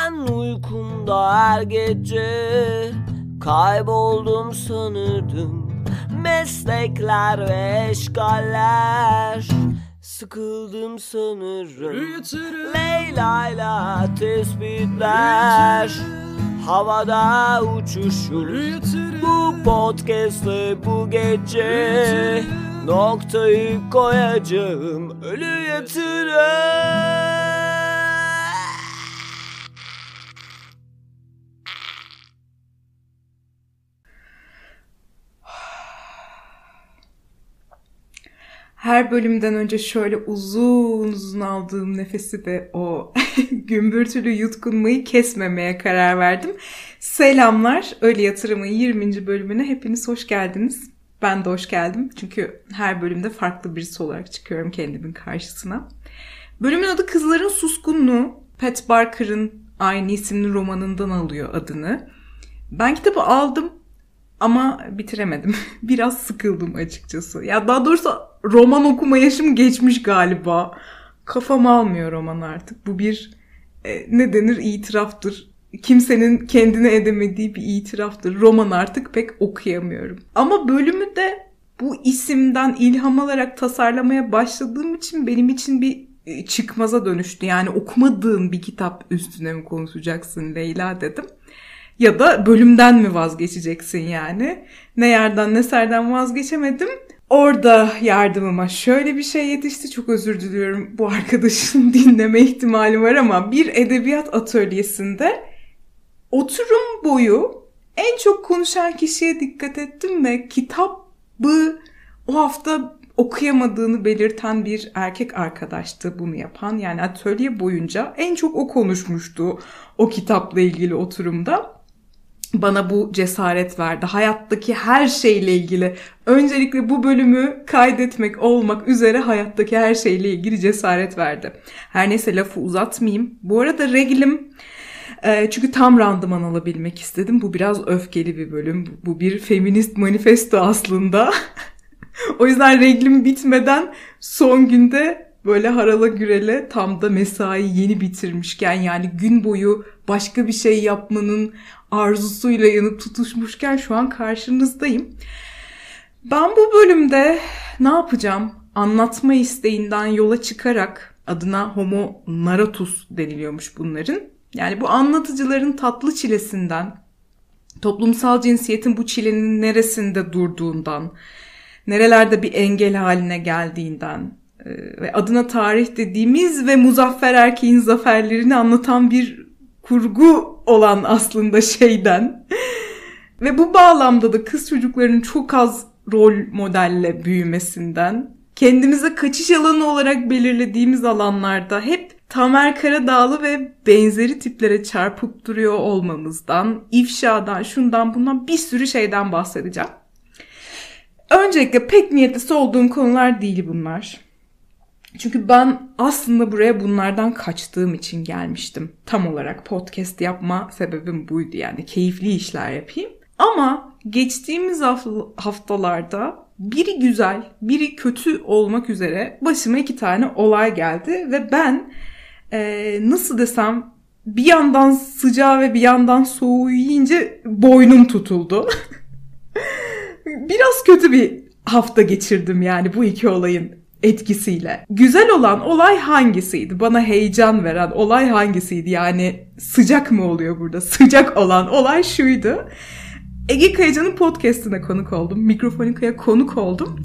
Ben uykumda her gece Kayboldum sanırdım. Meslekler ve eşgaller. Sıkıldım sanırım. Leyla'yla tespitler. Havada uçuşur Bu podcast'ı bu gece Noktayı koyacağım. Ölü yatırım Her bölümden önce şöyle uzun uzun aldığım nefesi ve o gümbürtülü yutkunmayı kesmemeye karar verdim. Selamlar. Öyle Yatırım'ın 20. bölümüne hepiniz hoş geldiniz. Ben de hoş geldim. Çünkü her bölümde farklı birisi olarak çıkıyorum kendimin karşısına. Bölümün adı Kızların Suskunluğu. Pat Barker'ın aynı isimli romanından alıyor adını. Ben kitabı aldım ama bitiremedim. Biraz sıkıldım açıkçası. Ya daha doğrusu roman okuma yaşım geçmiş galiba. Kafam almıyor roman artık. Bu bir e, ne denir itiraftır. Kimsenin kendine edemediği bir itiraftır. Roman artık pek okuyamıyorum. Ama bölümü de bu isimden ilham alarak tasarlamaya başladığım için benim için bir e, çıkmaza dönüştü. Yani okumadığım bir kitap üstüne mi konuşacaksın Leyla dedim. Ya da bölümden mi vazgeçeceksin yani? Ne yerden ne serden vazgeçemedim. Orada yardımıma şöyle bir şey yetişti. Çok özür diliyorum bu arkadaşın dinleme ihtimali var ama bir edebiyat atölyesinde oturum boyu en çok konuşan kişiye dikkat ettim ve kitabı o hafta okuyamadığını belirten bir erkek arkadaştı bunu yapan. Yani atölye boyunca en çok o konuşmuştu o kitapla ilgili oturumda bana bu cesaret verdi. Hayattaki her şeyle ilgili öncelikle bu bölümü kaydetmek olmak üzere hayattaki her şeyle ilgili cesaret verdi. Her neyse lafı uzatmayayım. Bu arada reglim e, çünkü tam randıman alabilmek istedim. Bu biraz öfkeli bir bölüm. Bu bir feminist manifesto aslında. o yüzden reglim bitmeden son günde böyle harala gürele tam da mesai yeni bitirmişken yani gün boyu başka bir şey yapmanın arzusuyla yanıp tutuşmuşken şu an karşınızdayım. Ben bu bölümde ne yapacağım? Anlatma isteğinden yola çıkarak adına homo narratus deniliyormuş bunların. Yani bu anlatıcıların tatlı çilesinden, toplumsal cinsiyetin bu çilenin neresinde durduğundan, nerelerde bir engel haline geldiğinden e, ve adına tarih dediğimiz ve muzaffer erkeğin zaferlerini anlatan bir kurgu olan aslında şeyden. Ve bu bağlamda da kız çocuklarının çok az rol modelle büyümesinden, kendimize kaçış alanı olarak belirlediğimiz alanlarda hep Tamer Karadağlı ve benzeri tiplere çarpıp duruyor olmamızdan, ifşadan, şundan bundan bir sürü şeyden bahsedeceğim. Öncelikle pek niyetlisi olduğum konular değil bunlar. Çünkü ben aslında buraya bunlardan kaçtığım için gelmiştim. Tam olarak podcast yapma sebebim buydu yani keyifli işler yapayım. Ama geçtiğimiz haftalarda biri güzel, biri kötü olmak üzere başıma iki tane olay geldi ve ben e, nasıl desem bir yandan sıcağı ve bir yandan soğuğu yiyince boynum tutuldu. Biraz kötü bir hafta geçirdim yani bu iki olayın etkisiyle. Güzel olan olay hangisiydi? Bana heyecan veren olay hangisiydi? Yani sıcak mı oluyor burada? Sıcak olan olay şuydu. Ege Kayacan'ın podcastine konuk oldum. Mikrofonika'ya konuk oldum.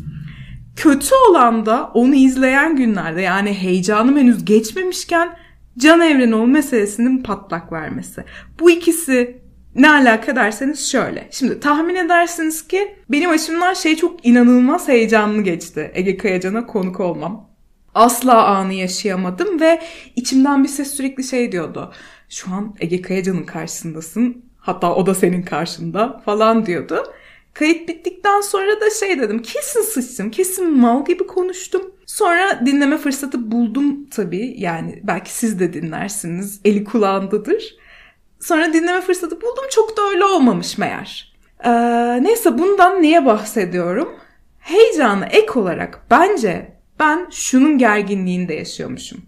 Kötü olan da onu izleyen günlerde yani heyecanım henüz geçmemişken Can Evrenoğlu meselesinin patlak vermesi. Bu ikisi ne alaka derseniz şöyle. Şimdi tahmin edersiniz ki benim açımdan şey çok inanılmaz heyecanlı geçti. Ege Kayacan'a konuk olmam. Asla anı yaşayamadım ve içimden bir ses sürekli şey diyordu. Şu an Ege Kayacan'ın karşısındasın. Hatta o da senin karşında falan diyordu. Kayıt bittikten sonra da şey dedim. Kesin sıçtım. Kesin mal gibi konuştum. Sonra dinleme fırsatı buldum tabii. Yani belki siz de dinlersiniz. Eli kulağındadır. Sonra dinleme fırsatı buldum. Çok da öyle olmamış meğer. Ee, neyse bundan niye bahsediyorum? Heyecanı ek olarak bence ben şunun gerginliğinde yaşıyormuşum.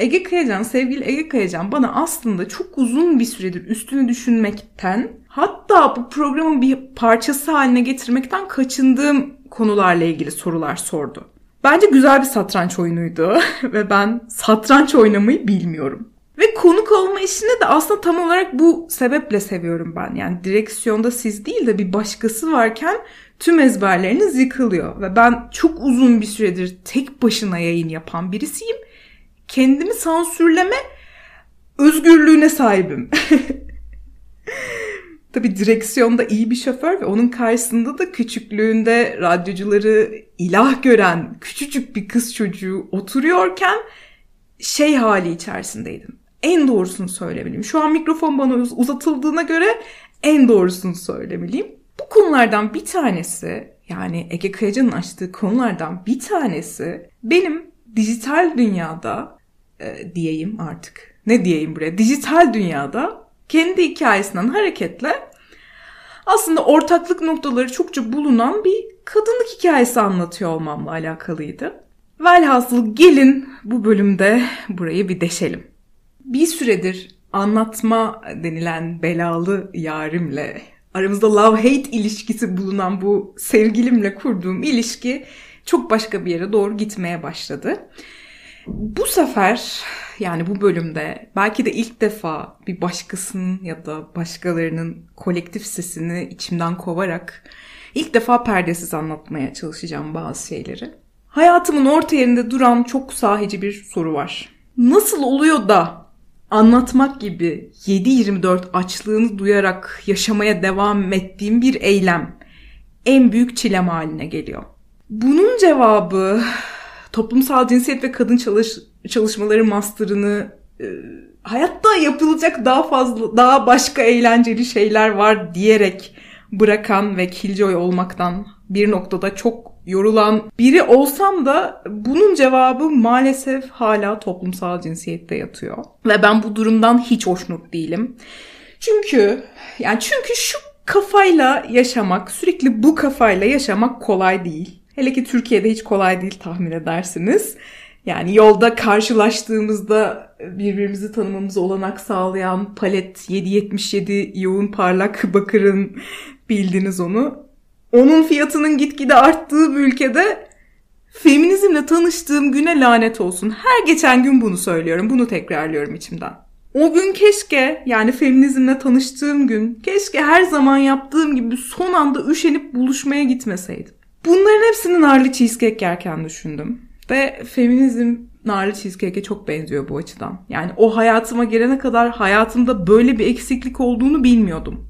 Ege Kayacan, sevgili Ege Kayacan bana aslında çok uzun bir süredir üstünü düşünmekten hatta bu programın bir parçası haline getirmekten kaçındığım konularla ilgili sorular sordu. Bence güzel bir satranç oyunuydu ve ben satranç oynamayı bilmiyorum. Ve konuk olma işini de aslında tam olarak bu sebeple seviyorum ben. Yani direksiyonda siz değil de bir başkası varken tüm ezberleriniz yıkılıyor. Ve ben çok uzun bir süredir tek başına yayın yapan birisiyim. Kendimi sansürleme özgürlüğüne sahibim. Tabii direksiyonda iyi bir şoför ve onun karşısında da küçüklüğünde radyocuları ilah gören küçücük bir kız çocuğu oturuyorken şey hali içerisindeydim. En doğrusunu söylemeliyim. Şu an mikrofon bana uzatıldığına göre en doğrusunu söylemeliyim. Bu konulardan bir tanesi yani Ege Kayacan'ın açtığı konulardan bir tanesi benim dijital dünyada e, diyeyim artık. Ne diyeyim buraya? Dijital dünyada kendi hikayesinden hareketle aslında ortaklık noktaları çokça bulunan bir kadınlık hikayesi anlatıyor olmamla alakalıydı. Velhasıl gelin bu bölümde burayı bir deşelim. Bir süredir anlatma denilen belalı yarimle aramızda love-hate ilişkisi bulunan bu sevgilimle kurduğum ilişki çok başka bir yere doğru gitmeye başladı. Bu sefer yani bu bölümde belki de ilk defa bir başkasının ya da başkalarının kolektif sesini içimden kovarak ilk defa perdesiz anlatmaya çalışacağım bazı şeyleri. Hayatımın orta yerinde duran çok sahici bir soru var. Nasıl oluyor da anlatmak gibi 7-24 açlığını duyarak yaşamaya devam ettiğim bir eylem en büyük çilem haline geliyor. Bunun cevabı toplumsal cinsiyet ve kadın çalış çalışmaları master'ını e, hayatta yapılacak daha fazla daha başka eğlenceli şeyler var diyerek bırakan ve killjoy olmaktan bir noktada çok yorulan biri olsam da bunun cevabı maalesef hala toplumsal cinsiyette yatıyor. Ve ben bu durumdan hiç hoşnut değilim. Çünkü yani çünkü şu kafayla yaşamak, sürekli bu kafayla yaşamak kolay değil. Hele ki Türkiye'de hiç kolay değil tahmin edersiniz. Yani yolda karşılaştığımızda birbirimizi tanımamızı olanak sağlayan palet 777 yoğun parlak bakırın bildiniz onu. Onun fiyatının gitgide arttığı bir ülkede feminizmle tanıştığım güne lanet olsun. Her geçen gün bunu söylüyorum. Bunu tekrarlıyorum içimden. O gün keşke yani feminizmle tanıştığım gün keşke her zaman yaptığım gibi son anda üşenip buluşmaya gitmeseydim. Bunların hepsini narlı cheesecake yerken düşündüm. Ve feminizm narlı cheesecake'e çok benziyor bu açıdan. Yani o hayatıma gelene kadar hayatımda böyle bir eksiklik olduğunu bilmiyordum.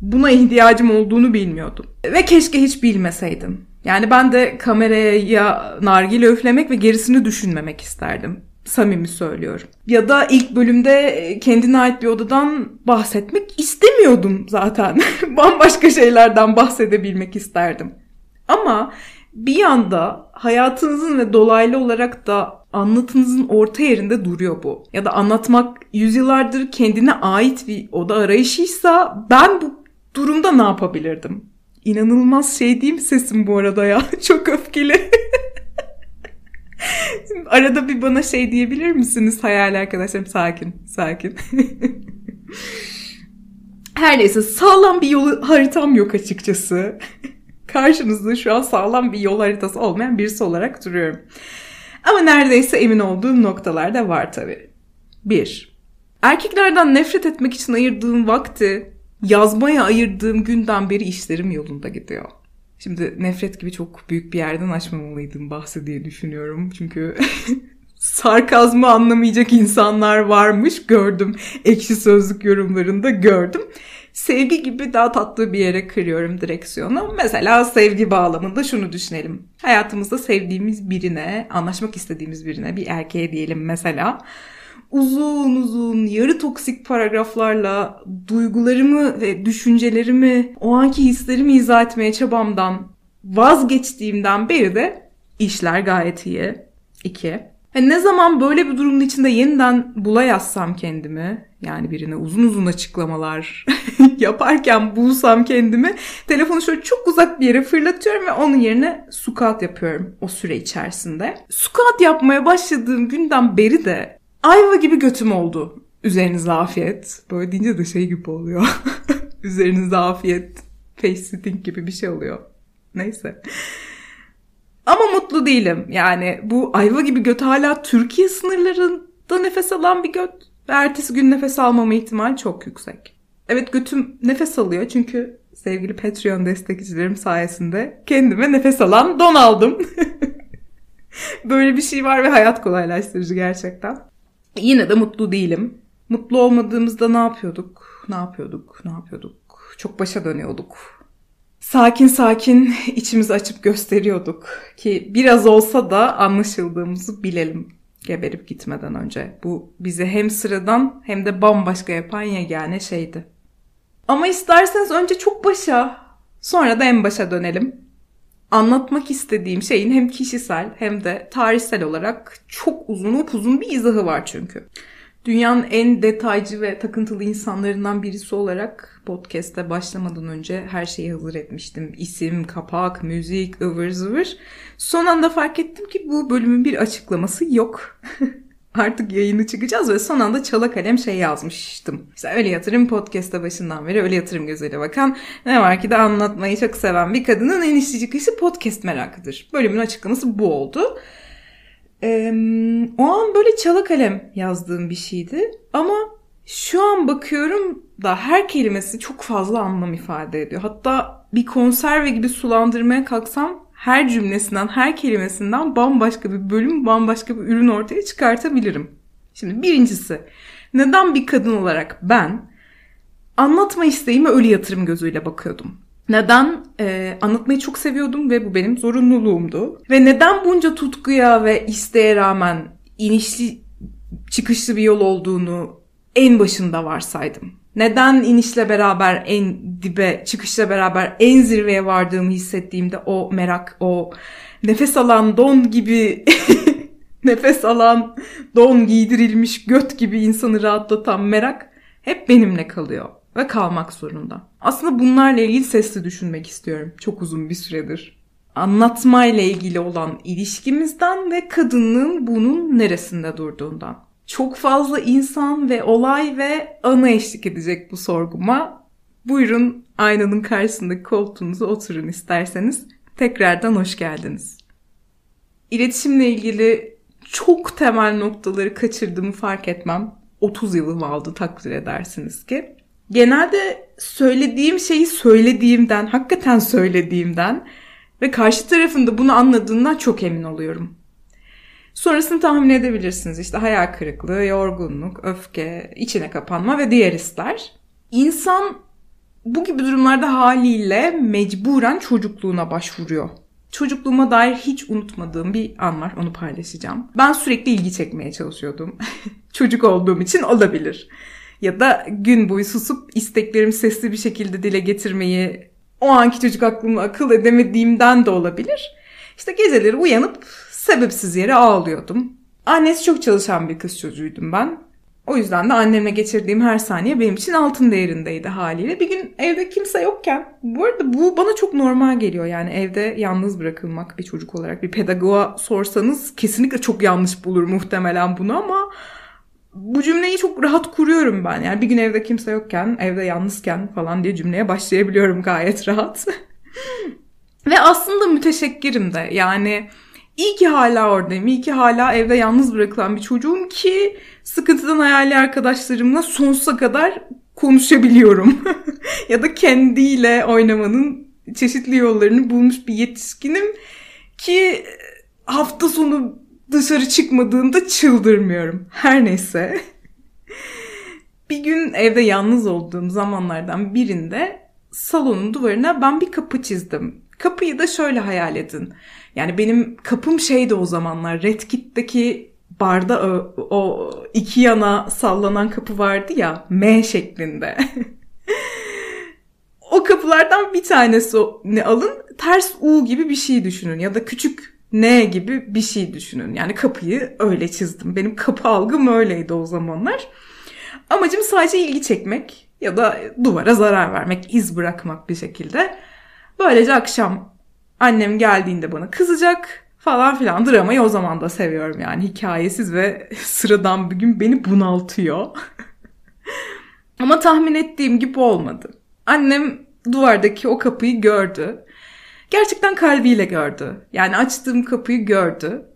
Buna ihtiyacım olduğunu bilmiyordum. Ve keşke hiç bilmeseydim. Yani ben de kameraya nargile üflemek ve gerisini düşünmemek isterdim. Samimi söylüyorum. Ya da ilk bölümde kendine ait bir odadan bahsetmek istemiyordum zaten. Bambaşka şeylerden bahsedebilmek isterdim. Ama bir yanda hayatınızın ve dolaylı olarak da anlatınızın orta yerinde duruyor bu. Ya da anlatmak yüzyıllardır kendine ait bir oda arayışıysa ben bu durumda ne yapabilirdim? İnanılmaz şey değil mi sesim bu arada ya? Çok öfkeli. Arada bir bana şey diyebilir misiniz hayal arkadaşlarım? Sakin, sakin. Her neyse sağlam bir yolu haritam yok açıkçası karşınızda şu an sağlam bir yol haritası olmayan birisi olarak duruyorum. Ama neredeyse emin olduğum noktalar da var tabii. 1. Erkeklerden nefret etmek için ayırdığım vakti yazmaya ayırdığım günden beri işlerim yolunda gidiyor. Şimdi nefret gibi çok büyük bir yerden açmamalıydım bahsi diye düşünüyorum. Çünkü sarkazmı anlamayacak insanlar varmış gördüm. Ekşi sözlük yorumlarında gördüm sevgi gibi daha tatlı bir yere kırıyorum direksiyonu. Mesela sevgi bağlamında şunu düşünelim. Hayatımızda sevdiğimiz birine, anlaşmak istediğimiz birine, bir erkeğe diyelim mesela uzun uzun yarı toksik paragraflarla duygularımı ve düşüncelerimi, o anki hislerimi izah etmeye çabamdan vazgeçtiğimden beri de işler gayet iyi. İki. Yani ne zaman böyle bir durumun içinde yeniden bula yazsam kendimi, yani birine uzun uzun açıklamalar yaparken bulsam kendimi, telefonu şöyle çok uzak bir yere fırlatıyorum ve onun yerine squat yapıyorum o süre içerisinde. Squat yapmaya başladığım günden beri de ayva gibi götüm oldu. Üzerinize afiyet. Böyle deyince de şey gibi oluyor. Üzerinize afiyet. Face sitting gibi bir şey oluyor. Neyse. Ama mutlu değilim. Yani bu ayva gibi göt hala Türkiye sınırlarında nefes alan bir göt. Ve ertesi gün nefes almama ihtimali çok yüksek. Evet götüm nefes alıyor çünkü sevgili Patreon destekçilerim sayesinde kendime nefes alan don aldım. Böyle bir şey var ve hayat kolaylaştırıcı gerçekten. Yine de mutlu değilim. Mutlu olmadığımızda ne yapıyorduk? Ne yapıyorduk? Ne yapıyorduk? Çok başa dönüyorduk. Sakin sakin içimizi açıp gösteriyorduk ki biraz olsa da anlaşıldığımızı bilelim geberip gitmeden önce. Bu bizi hem sıradan hem de bambaşka yapan yegane şeydi. Ama isterseniz önce çok başa, sonra da en başa dönelim. Anlatmak istediğim şeyin hem kişisel hem de tarihsel olarak çok uzun upuzun bir izahı var çünkü. Dünyanın en detaycı ve takıntılı insanlarından birisi olarak podcast'te başlamadan önce her şeyi hazır etmiştim. İsim, kapak, müzik, ıvır zıvır. Son anda fark ettim ki bu bölümün bir açıklaması yok. Artık yayını çıkacağız ve son anda çala kalem şey yazmıştım. İşte öyle yatırım podcast'ta başından beri öyle yatırım gözüyle bakan ne var ki de anlatmayı çok seven bir kadının en işçi çıkışı podcast merakıdır. Bölümün açıklaması bu oldu. Ee, o an böyle çala kalem yazdığım bir şeydi. Ama şu an bakıyorum da her kelimesi çok fazla anlam ifade ediyor. Hatta bir konserve gibi sulandırmaya kalksam her cümlesinden, her kelimesinden bambaşka bir bölüm, bambaşka bir ürün ortaya çıkartabilirim. Şimdi birincisi, neden bir kadın olarak ben anlatma isteğime ölü yatırım gözüyle bakıyordum? Neden e, anlatmayı çok seviyordum ve bu benim zorunluluğumdu. Ve neden bunca tutkuya ve isteğe rağmen inişli çıkışlı bir yol olduğunu en başında varsaydım. Neden inişle beraber en dibe, çıkışla beraber en zirveye vardığımı hissettiğimde o merak, o nefes alan don gibi nefes alan don giydirilmiş göt gibi insanı rahatlatan merak hep benimle kalıyor ve kalmak zorunda. Aslında bunlarla ilgili sesli düşünmek istiyorum çok uzun bir süredir. Anlatmayla ilgili olan ilişkimizden ve kadının bunun neresinde durduğundan. Çok fazla insan ve olay ve anı eşlik edecek bu sorguma. Buyurun aynanın karşısındaki koltuğunuza oturun isterseniz. Tekrardan hoş geldiniz. İletişimle ilgili çok temel noktaları kaçırdığımı fark etmem 30 yılım aldı takdir edersiniz ki. Genelde söylediğim şeyi söylediğimden, hakikaten söylediğimden ve karşı tarafında bunu anladığından çok emin oluyorum. Sonrasını tahmin edebilirsiniz. İşte hayal kırıklığı, yorgunluk, öfke, içine kapanma ve diğer hisler. İnsan bu gibi durumlarda haliyle mecburen çocukluğuna başvuruyor. Çocukluğuma dair hiç unutmadığım bir an var. Onu paylaşacağım. Ben sürekli ilgi çekmeye çalışıyordum. Çocuk olduğum için olabilir. Ya da gün boyu susup isteklerimi sesli bir şekilde dile getirmeyi o anki çocuk aklımı akıl edemediğimden de olabilir. İşte geceleri uyanıp sebepsiz yere ağlıyordum. Annesi çok çalışan bir kız çocuğuydum ben. O yüzden de annemle geçirdiğim her saniye benim için altın değerindeydi haliyle. Bir gün evde kimse yokken, bu arada bu bana çok normal geliyor yani evde yalnız bırakılmak bir çocuk olarak. Bir pedagoğa sorsanız kesinlikle çok yanlış bulur muhtemelen bunu ama bu cümleyi çok rahat kuruyorum ben. Yani bir gün evde kimse yokken, evde yalnızken falan diye cümleye başlayabiliyorum gayet rahat. Ve aslında müteşekkirim de. Yani iyi ki hala oradayım. İyi ki hala evde yalnız bırakılan bir çocuğum ki sıkıntıdan hayali arkadaşlarımla sonsuza kadar konuşabiliyorum. ya da kendiyle oynamanın çeşitli yollarını bulmuş bir yetişkinim ki hafta sonu dışarı çıkmadığında çıldırmıyorum. Her neyse. bir gün evde yalnız olduğum zamanlardan birinde salonun duvarına ben bir kapı çizdim. Kapıyı da şöyle hayal edin. Yani benim kapım şeydi o zamanlar. Red Kit'teki barda o, o iki yana sallanan kapı vardı ya M şeklinde. o kapılardan bir tanesini alın ters U gibi bir şey düşünün ya da küçük N gibi bir şey düşünün. Yani kapıyı öyle çizdim. Benim kapı algım öyleydi o zamanlar. Amacım sadece ilgi çekmek ya da duvara zarar vermek, iz bırakmak bir şekilde. Böylece akşam annem geldiğinde bana kızacak falan filan. Dramayı o zaman da seviyorum yani. Hikayesiz ve sıradan bir gün beni bunaltıyor. Ama tahmin ettiğim gibi olmadı. Annem duvardaki o kapıyı gördü. Gerçekten kalbiyle gördü. Yani açtığım kapıyı gördü.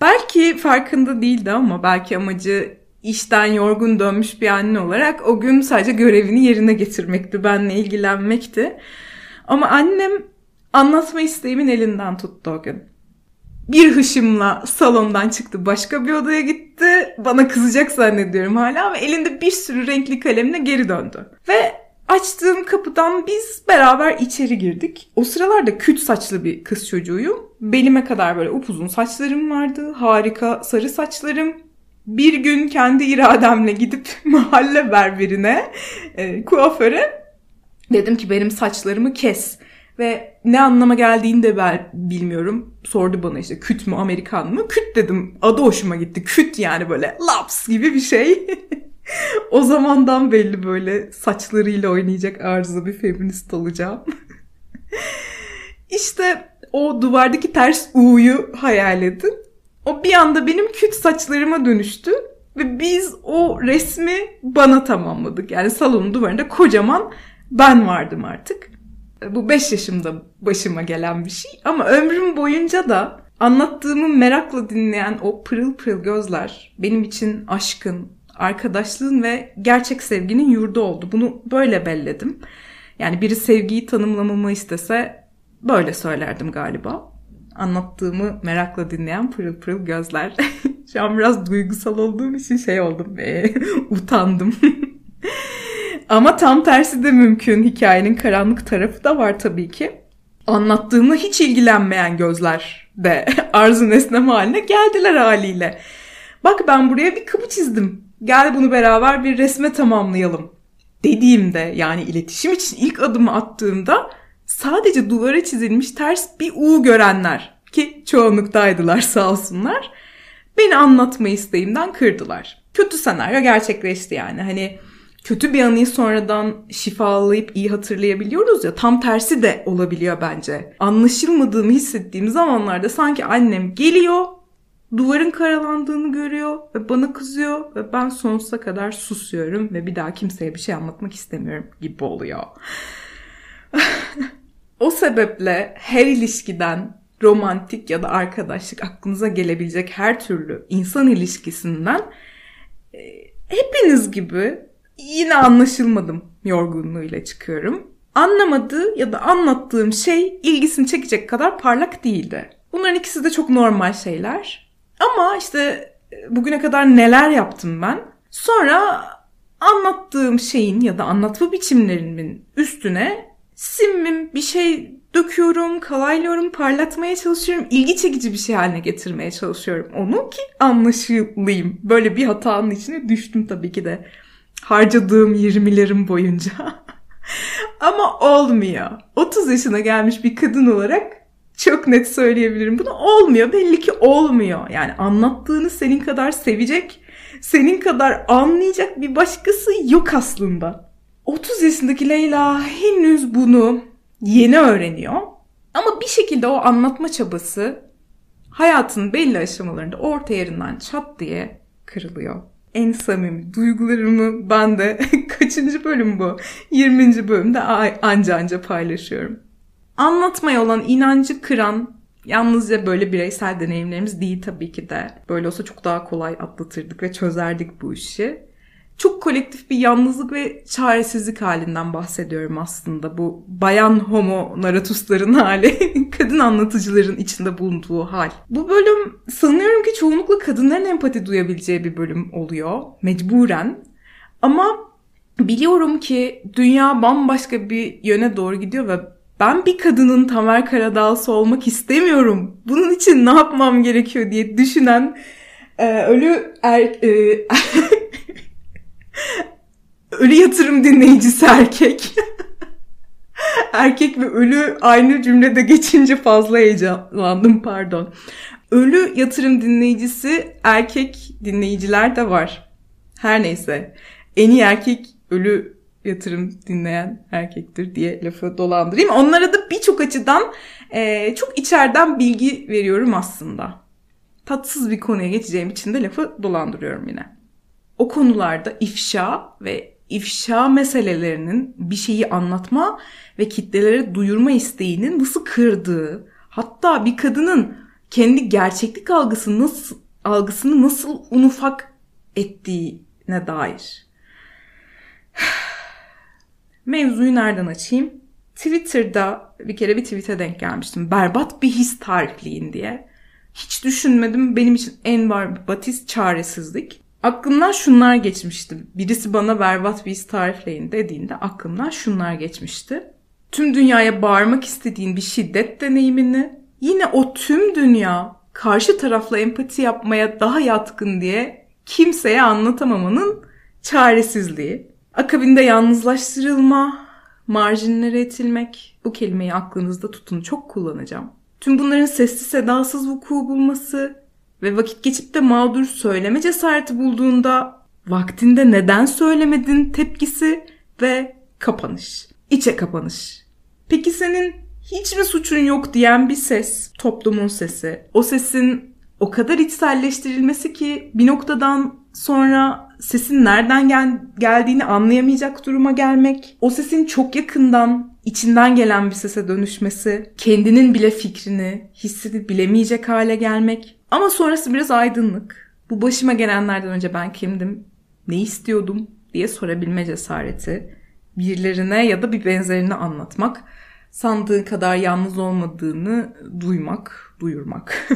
Belki farkında değildi ama belki amacı işten yorgun dönmüş bir anne olarak o gün sadece görevini yerine getirmekti, benle ilgilenmekti. Ama annem anlatma isteğimin elinden tuttu o gün. Bir hışımla salondan çıktı başka bir odaya gitti. Bana kızacak zannediyorum hala ve elinde bir sürü renkli kalemle geri döndü. Ve açtığım kapıdan biz beraber içeri girdik. O sıralarda küt saçlı bir kız çocuğuyum. Belime kadar böyle upuzun saçlarım vardı. Harika sarı saçlarım. Bir gün kendi irademle gidip mahalle berberine, e, kuaföre dedim ki benim saçlarımı kes. Ve ne anlama geldiğini de ben bilmiyorum. Sordu bana işte küt mü Amerikan mı? Küt dedim. Adı hoşuma gitti. Küt yani böyle laps gibi bir şey. o zamandan belli böyle saçlarıyla oynayacak arzu bir feminist olacağım. İşte o duvardaki ters U'yu hayal edin. O bir anda benim küt saçlarıma dönüştü. Ve biz o resmi bana tamamladık. Yani salonun duvarında kocaman ben vardım artık. Bu 5 yaşımda başıma gelen bir şey. Ama ömrüm boyunca da anlattığımı merakla dinleyen o pırıl pırıl gözler benim için aşkın, arkadaşlığın ve gerçek sevginin yurdu oldu. Bunu böyle belledim. Yani biri sevgiyi tanımlamamı istese böyle söylerdim galiba. Anlattığımı merakla dinleyen pırıl pırıl gözler. Şu an biraz duygusal olduğum için şey oldum. E, utandım. Ama tam tersi de mümkün. Hikayenin karanlık tarafı da var tabii ki. Anlattığımla hiç ilgilenmeyen gözler de arzu nesnem haline geldiler haliyle. Bak ben buraya bir kapı çizdim. Gel bunu beraber bir resme tamamlayalım. Dediğimde yani iletişim için ilk adımı attığımda sadece duvara çizilmiş ters bir U görenler ki çoğunluktaydılar sağ olsunlar. Beni anlatma isteğimden kırdılar. Kötü senaryo gerçekleşti yani. Hani kötü bir anıyı sonradan şifalayıp iyi hatırlayabiliyoruz ya tam tersi de olabiliyor bence. Anlaşılmadığımı hissettiğim zamanlarda sanki annem geliyor duvarın karalandığını görüyor ve bana kızıyor ve ben sonsuza kadar susuyorum ve bir daha kimseye bir şey anlatmak istemiyorum gibi oluyor. o sebeple her ilişkiden romantik ya da arkadaşlık aklınıza gelebilecek her türlü insan ilişkisinden e, hepiniz gibi yine anlaşılmadım yorgunluğuyla çıkıyorum. Anlamadığı ya da anlattığım şey ilgisini çekecek kadar parlak değildi. Bunların ikisi de çok normal şeyler. Ama işte e, bugüne kadar neler yaptım ben? Sonra anlattığım şeyin ya da anlatma biçimlerimin üstüne simmim bir şey döküyorum, kalaylıyorum, parlatmaya çalışıyorum. ilgi çekici bir şey haline getirmeye çalışıyorum onu ki anlaşılayım. Böyle bir hatanın içine düştüm tabii ki de. Harcadığım 20'lerim boyunca. Ama olmuyor. 30 yaşına gelmiş bir kadın olarak çok net söyleyebilirim. Bunu olmuyor. Belli ki olmuyor. Yani anlattığını senin kadar sevecek, senin kadar anlayacak bir başkası yok aslında. 30 yaşındaki Leyla henüz bunu yeni öğreniyor. Ama bir şekilde o anlatma çabası hayatın belli aşamalarında orta yerinden çat diye kırılıyor. En samimi duygularımı ben de kaçıncı bölüm bu? 20. bölümde anca anca paylaşıyorum anlatmaya olan inancı kıran yalnızca böyle bireysel deneyimlerimiz değil tabii ki de. Böyle olsa çok daha kolay atlatırdık ve çözerdik bu işi. Çok kolektif bir yalnızlık ve çaresizlik halinden bahsediyorum aslında. Bu bayan homo naratusların hali, kadın anlatıcıların içinde bulunduğu hal. Bu bölüm sanıyorum ki çoğunlukla kadınların empati duyabileceği bir bölüm oluyor. Mecburen. Ama biliyorum ki dünya bambaşka bir yöne doğru gidiyor ve ben bir kadının Tamer Karadağlısı olmak istemiyorum. Bunun için ne yapmam gerekiyor diye düşünen e, ölü er, e, ölü yatırım dinleyicisi erkek. erkek ve ölü aynı cümlede geçince fazla heyecanlandım pardon. Ölü yatırım dinleyicisi erkek dinleyiciler de var. Her neyse. En iyi erkek ölü yatırım dinleyen erkektir diye lafı dolandırayım. Onlara da birçok açıdan e, çok içeriden bilgi veriyorum aslında. Tatsız bir konuya geçeceğim için de lafı dolandırıyorum yine. O konularda ifşa ve ifşa meselelerinin bir şeyi anlatma ve kitlelere duyurma isteğinin nasıl kırdığı, hatta bir kadının kendi gerçeklik algısı nasıl algısını nasıl un ufak ettiğine dair. Mevzuyu nereden açayım? Twitter'da bir kere bir tweet'e denk gelmiştim. Berbat bir his tarifleyin diye. Hiç düşünmedim. Benim için en berbat his çaresizlik. Aklımdan şunlar geçmişti. Birisi bana berbat bir his tarifleyin dediğinde aklımdan şunlar geçmişti. Tüm dünyaya bağırmak istediğin bir şiddet deneyimini yine o tüm dünya karşı tarafla empati yapmaya daha yatkın diye kimseye anlatamamanın çaresizliği. Akabinde yalnızlaştırılma, marjinlere itilmek. Bu kelimeyi aklınızda tutun çok kullanacağım. Tüm bunların sessiz sedasız vuku bulması ve vakit geçip de mağdur söyleme cesareti bulduğunda vaktinde neden söylemedin tepkisi ve kapanış. İçe kapanış. Peki senin hiç mi suçun yok diyen bir ses, toplumun sesi. O sesin o kadar içselleştirilmesi ki bir noktadan sonra sesin nereden gel- geldiğini anlayamayacak duruma gelmek, o sesin çok yakından içinden gelen bir sese dönüşmesi, kendinin bile fikrini, hissini bilemeyecek hale gelmek. Ama sonrası biraz aydınlık. Bu başıma gelenlerden önce ben kimdim, ne istiyordum diye sorabilme cesareti, birilerine ya da bir benzerine anlatmak, sandığı kadar yalnız olmadığını duymak, duyurmak.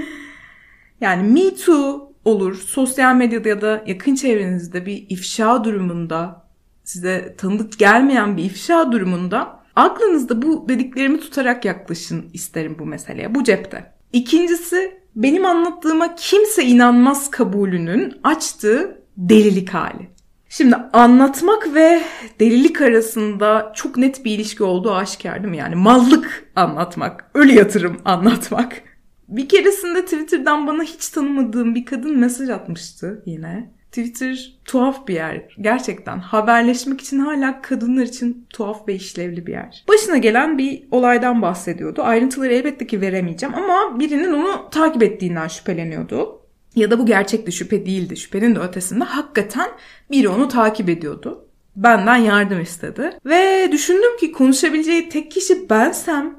yani Me Too olur, sosyal medyada ya da yakın çevrenizde bir ifşa durumunda, size tanıdık gelmeyen bir ifşa durumunda aklınızda bu dediklerimi tutarak yaklaşın isterim bu meseleye. Bu cepte. İkincisi benim anlattığıma kimse inanmaz kabulünün açtığı delilik hali. Şimdi anlatmak ve delilik arasında çok net bir ilişki olduğu aşikar değil mi? Yani mallık anlatmak, ölü yatırım anlatmak. Bir keresinde Twitter'dan bana hiç tanımadığım bir kadın mesaj atmıştı yine. Twitter tuhaf bir yer. Gerçekten haberleşmek için hala kadınlar için tuhaf ve işlevli bir yer. Başına gelen bir olaydan bahsediyordu. Ayrıntıları elbette ki veremeyeceğim ama birinin onu takip ettiğinden şüpheleniyordu. Ya da bu gerçek de şüphe değildi. Şüphenin de ötesinde hakikaten biri onu takip ediyordu. Benden yardım istedi. Ve düşündüm ki konuşabileceği tek kişi bensem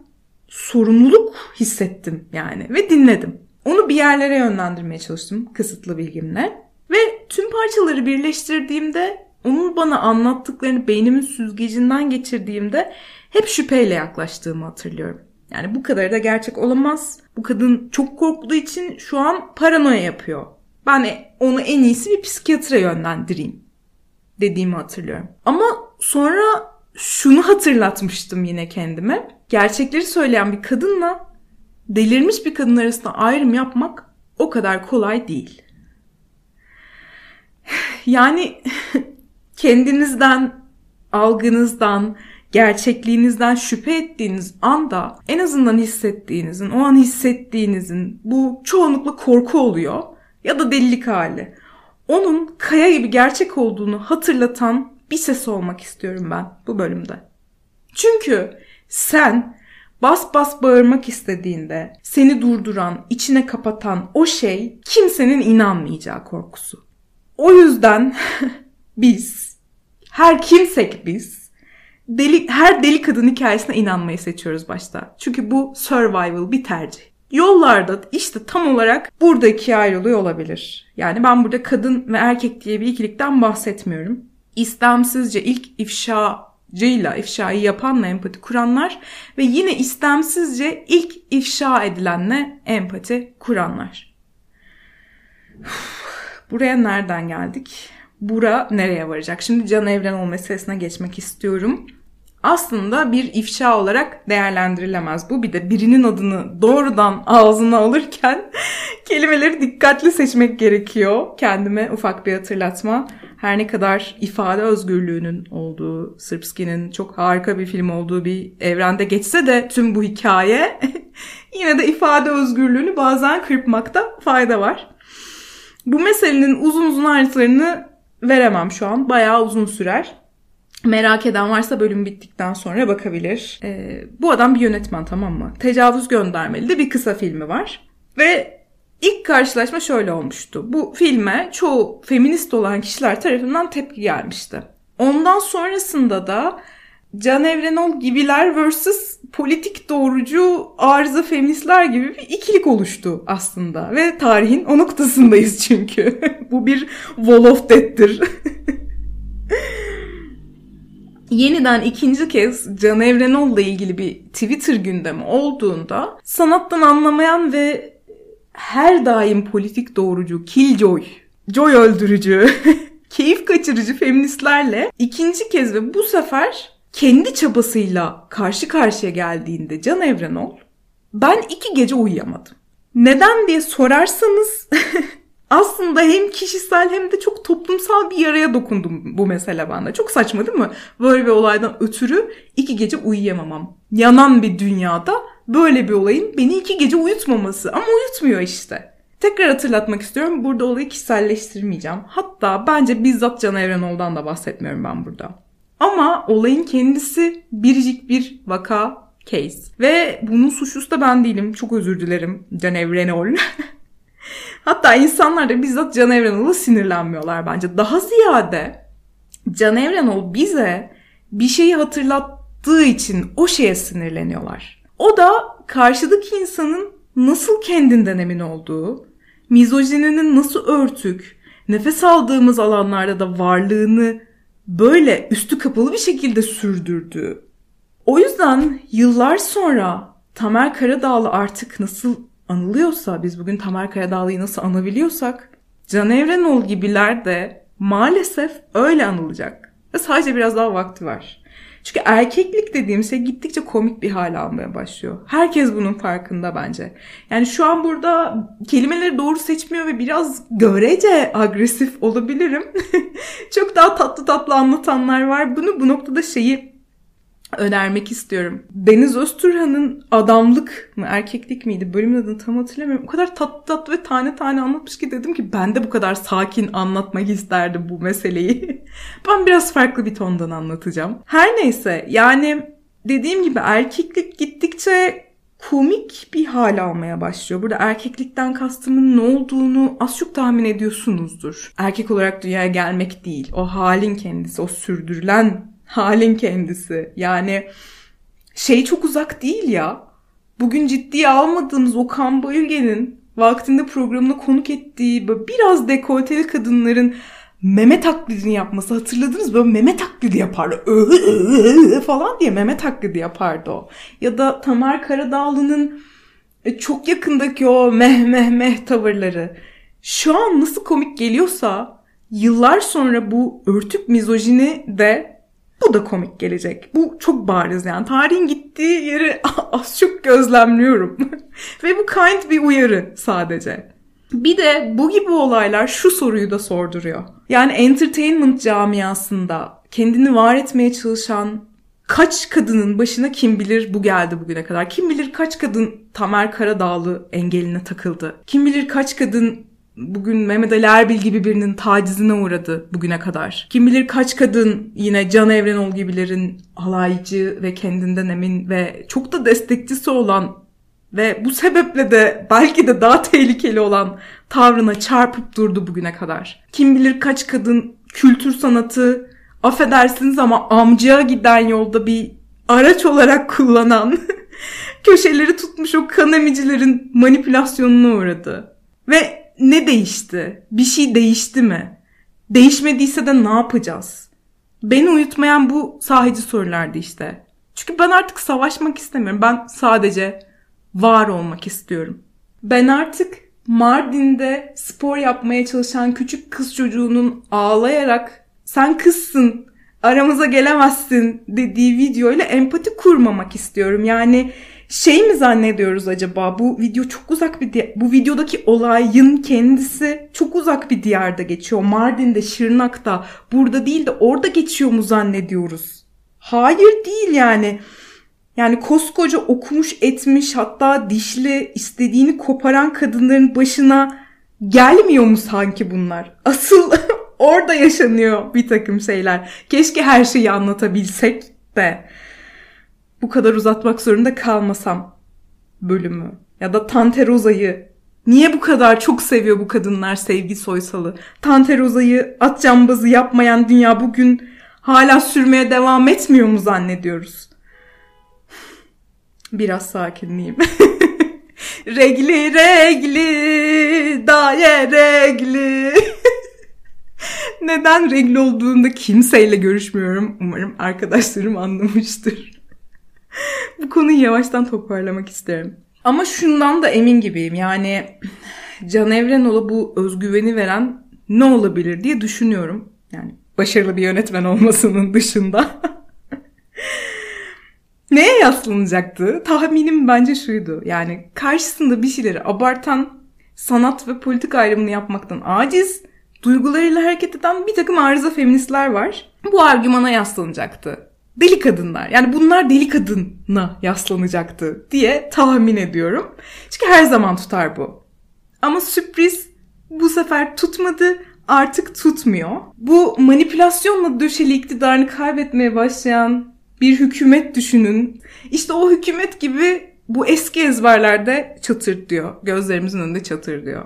sorumluluk hissettim yani ve dinledim. Onu bir yerlere yönlendirmeye çalıştım kısıtlı bilgimle. Ve tüm parçaları birleştirdiğimde onun bana anlattıklarını beynimin süzgecinden geçirdiğimde hep şüpheyle yaklaştığımı hatırlıyorum. Yani bu kadar da gerçek olamaz. Bu kadın çok korktuğu için şu an paranoya yapıyor. Ben onu en iyisi bir psikiyatra yönlendireyim dediğimi hatırlıyorum. Ama sonra şunu hatırlatmıştım yine kendime. Gerçekleri söyleyen bir kadınla delirmiş bir kadın arasında ayrım yapmak o kadar kolay değil. Yani kendinizden, algınızdan, gerçekliğinizden şüphe ettiğiniz anda en azından hissettiğinizin, o an hissettiğinizin bu çoğunlukla korku oluyor ya da delilik hali. Onun kaya gibi gerçek olduğunu hatırlatan bir ses olmak istiyorum ben bu bölümde. Çünkü sen bas bas bağırmak istediğinde seni durduran, içine kapatan o şey kimsenin inanmayacağı korkusu. O yüzden biz, her kimsek biz, deli, her deli kadın hikayesine inanmayı seçiyoruz başta. Çünkü bu survival bir tercih. Yollarda işte tam olarak burada ikiye ayrılıyor olabilir. Yani ben burada kadın ve erkek diye bir ikilikten bahsetmiyorum. İstemsizce ilk ifşacıyla, ifşayı yapanla empati kuranlar ve yine istemsizce ilk ifşa edilenle empati kuranlar. Buraya nereden geldik? Bura nereye varacak? Şimdi Can Evrenol meselesine geçmek istiyorum. Aslında bir ifşa olarak değerlendirilemez bu. Bir de birinin adını doğrudan ağzına alırken kelimeleri dikkatli seçmek gerekiyor. Kendime ufak bir hatırlatma. Her ne kadar ifade özgürlüğünün olduğu, Sırpski'nin çok harika bir film olduğu bir evrende geçse de tüm bu hikaye yine de ifade özgürlüğünü bazen kırpmakta fayda var. Bu meselenin uzun uzun ayrıntılarını veremem şu an. Bayağı uzun sürer. Merak eden varsa bölüm bittikten sonra bakabilir. Ee, bu adam bir yönetmen tamam mı? Tecavüz göndermeli de bir kısa filmi var. Ve ilk karşılaşma şöyle olmuştu. Bu filme çoğu feminist olan kişiler tarafından tepki gelmişti. Ondan sonrasında da Can Evrenol gibiler vs. politik doğrucu arıza feministler gibi bir ikilik oluştu aslında. Ve tarihin o noktasındayız çünkü. Bu bir wall of death'tir. Yeniden ikinci kez Can Evrenol'la ilgili bir Twitter gündemi olduğunda sanattan anlamayan ve her daim politik doğrucu, killjoy, joy öldürücü, keyif kaçırıcı feministlerle ikinci kez ve bu sefer kendi çabasıyla karşı karşıya geldiğinde Can Evrenol ben iki gece uyuyamadım. Neden diye sorarsanız aslında hem kişisel hem de çok toplumsal bir yaraya dokundum bu mesele bende. Çok saçma değil mi? Böyle bir olaydan ötürü iki gece uyuyamamam. Yanan bir dünyada böyle bir olayın beni iki gece uyutmaması. Ama uyutmuyor işte. Tekrar hatırlatmak istiyorum. Burada olayı kişiselleştirmeyeceğim. Hatta bence bizzat Can Evrenol'dan da bahsetmiyorum ben burada. Ama olayın kendisi biricik bir vaka case. Ve bunun suçlusu da ben değilim. Çok özür dilerim Can Evrenol. Hatta insanlar da bizzat Can Evrenol'a sinirlenmiyorlar bence. Daha ziyade Can Evrenol bize bir şeyi hatırlattığı için o şeye sinirleniyorlar. O da karşıdaki insanın nasıl kendinden emin olduğu, mizojininin nasıl örtük, nefes aldığımız alanlarda da varlığını böyle üstü kapalı bir şekilde sürdürdüğü. O yüzden yıllar sonra Tamer Karadağlı artık nasıl anılıyorsa, biz bugün Tamer Karadağlı'yı nasıl anabiliyorsak, Can Evrenol gibiler de maalesef öyle anılacak. Ve sadece biraz daha vakti var. Çünkü erkeklik dediğim şey gittikçe komik bir hale almaya başlıyor. Herkes bunun farkında bence. Yani şu an burada kelimeleri doğru seçmiyor ve biraz görece agresif olabilirim. Çok daha tatlı tatlı anlatanlar var. Bunu bu noktada şeyi önermek istiyorum. Deniz Öztürk'ün adamlık mı erkeklik miydi bölümün adını tam hatırlamıyorum. O kadar tatlı tatlı ve tane tane anlatmış ki dedim ki ben de bu kadar sakin anlatmak isterdim bu meseleyi. ben biraz farklı bir tondan anlatacağım. Her neyse yani dediğim gibi erkeklik gittikçe komik bir hal almaya başlıyor. Burada erkeklikten kastımın ne olduğunu az çok tahmin ediyorsunuzdur. Erkek olarak dünyaya gelmek değil, o halin kendisi, o sürdürülen halin kendisi. Yani şey çok uzak değil ya. Bugün ciddiye almadığımız Okan Bayülgen'in vaktinde programına konuk ettiği biraz dekolteli kadınların meme taklidini yapması hatırladınız böyle meme taklidi yapardı falan diye meme taklidi yapardı o. Ya da Tamer Karadağlı'nın e, çok yakındaki o meh meh meh tavırları. Şu an nasıl komik geliyorsa yıllar sonra bu örtük mizojini de bu da komik gelecek. Bu çok bariz yani. Tarihin gittiği yeri az çok gözlemliyorum. Ve bu kind bir uyarı sadece. Bir de bu gibi olaylar şu soruyu da sorduruyor. Yani entertainment camiasında kendini var etmeye çalışan kaç kadının başına kim bilir bu geldi bugüne kadar? Kim bilir kaç kadın Tamer Karadağlı engeline takıldı? Kim bilir kaç kadın bugün Mehmet Ali Erbil gibi birinin tacizine uğradı bugüne kadar. Kim bilir kaç kadın yine Can Evrenol gibilerin halaycı ve kendinden emin ve çok da destekçisi olan ve bu sebeple de belki de daha tehlikeli olan tavrına çarpıp durdu bugüne kadar. Kim bilir kaç kadın kültür sanatı affedersiniz ama amcaya giden yolda bir araç olarak kullanan köşeleri tutmuş o kan emicilerin manipülasyonuna uğradı. Ve ne değişti? Bir şey değişti mi? Değişmediyse de ne yapacağız? Beni uyutmayan bu sahici sorulardı işte. Çünkü ben artık savaşmak istemiyorum. Ben sadece var olmak istiyorum. Ben artık Mardin'de spor yapmaya çalışan küçük kız çocuğunun ağlayarak sen kızsın aramıza gelemezsin dediği videoyla empati kurmamak istiyorum. Yani şey mi zannediyoruz acaba? Bu video çok uzak bir bu videodaki olayın kendisi çok uzak bir diyarda geçiyor. Mardin'de, Şırnak'ta, burada değil de orada geçiyor mu zannediyoruz? Hayır değil yani. Yani koskoca okumuş etmiş hatta dişli istediğini koparan kadınların başına gelmiyor mu sanki bunlar? Asıl Orada yaşanıyor bir takım şeyler. Keşke her şeyi anlatabilsek de bu kadar uzatmak zorunda kalmasam bölümü. Ya da Tante Roza'yı niye bu kadar çok seviyor bu kadınlar Sevgi Soysal'ı? Tante Roza'yı at cambazı yapmayan dünya bugün hala sürmeye devam etmiyor mu zannediyoruz? Biraz sakinleyeyim. regli regli daye regli. Neden regli olduğunda kimseyle görüşmüyorum. Umarım arkadaşlarım anlamıştır. Bu konuyu yavaştan toparlamak isterim. Ama şundan da emin gibiyim. Yani Can Evrenoğlu bu özgüveni veren ne olabilir diye düşünüyorum. Yani başarılı bir yönetmen olmasının dışında. Neye yaslanacaktı? Tahminim bence şuydu. Yani karşısında bir şeyleri abartan, sanat ve politik ayrımını yapmaktan aciz, duygularıyla hareket eden bir takım arıza feministler var. Bu argümana yaslanacaktı. Deli kadınlar. Yani bunlar deli kadına yaslanacaktı diye tahmin ediyorum. Çünkü her zaman tutar bu. Ama sürpriz bu sefer tutmadı artık tutmuyor. Bu manipülasyonla döşeli iktidarını kaybetmeye başlayan bir hükümet düşünün. İşte o hükümet gibi bu eski ezberlerde çatır diyor. Gözlerimizin önünde çatır diyor.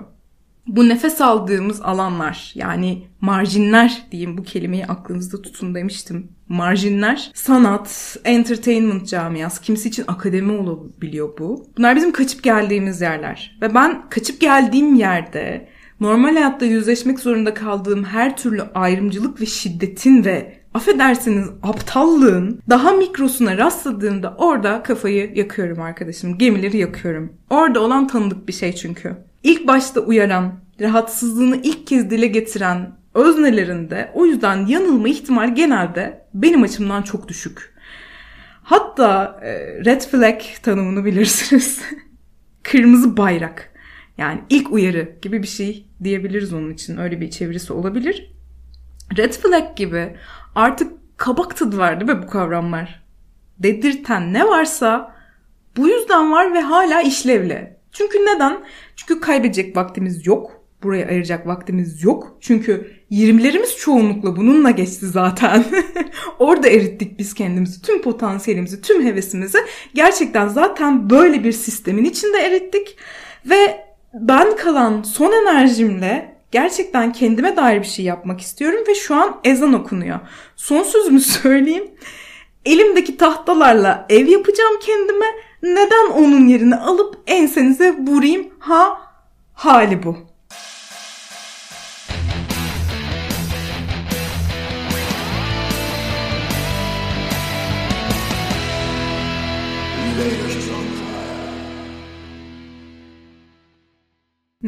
Bu nefes aldığımız alanlar yani marjinler diyeyim bu kelimeyi aklınızda tutun demiştim. Marjinler sanat, entertainment camiası, kimisi için akademi olabiliyor bu. Bunlar bizim kaçıp geldiğimiz yerler. Ve ben kaçıp geldiğim yerde normal hayatta yüzleşmek zorunda kaldığım her türlü ayrımcılık ve şiddetin ve affedersiniz aptallığın daha mikrosuna rastladığımda orada kafayı yakıyorum arkadaşım. Gemileri yakıyorum. Orada olan tanıdık bir şey çünkü. İlk başta uyaran, rahatsızlığını ilk kez dile getiren öznelerinde o yüzden yanılma ihtimal genelde benim açımdan çok düşük. Hatta e, red flag tanımını bilirsiniz. Kırmızı bayrak. Yani ilk uyarı gibi bir şey diyebiliriz onun için. Öyle bir çevirisi olabilir. Red flag gibi artık kabak tadı var değil bu kavramlar? Dedirten ne varsa bu yüzden var ve hala işlevli. Çünkü neden? Çünkü kaybedecek vaktimiz yok. Buraya ayıracak vaktimiz yok. Çünkü 20'lerimiz çoğunlukla bununla geçti zaten. Orada erittik biz kendimizi, tüm potansiyelimizi, tüm hevesimizi. Gerçekten zaten böyle bir sistemin içinde erittik. Ve ben kalan son enerjimle gerçekten kendime dair bir şey yapmak istiyorum ve şu an ezan okunuyor. Son sözümü söyleyeyim. Elimdeki tahtalarla ev yapacağım kendime. Neden onun yerini alıp ensenize vurayım? Ha hali bu.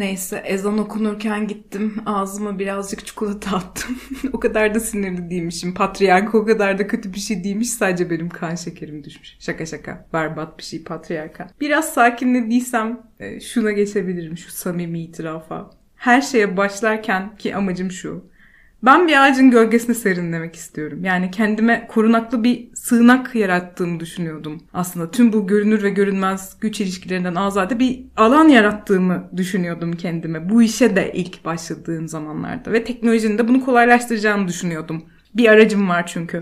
Neyse ezan okunurken gittim ağzıma birazcık çikolata attım. o kadar da sinirli değilmişim. Patriarka o kadar da kötü bir şey değilmiş. Sadece benim kan şekerim düşmüş. Şaka şaka. Berbat bir şey patriarka. Biraz sakinlediysem e, şuna geçebilirim şu samimi itirafa. Her şeye başlarken ki amacım şu. Ben bir ağacın gölgesine serinlemek istiyorum. Yani kendime korunaklı bir sığınak yarattığımı düşünüyordum. Aslında tüm bu görünür ve görünmez güç ilişkilerinden azade bir alan yarattığımı düşünüyordum kendime. Bu işe de ilk başladığım zamanlarda ve teknolojinin de bunu kolaylaştıracağını düşünüyordum. Bir aracım var çünkü.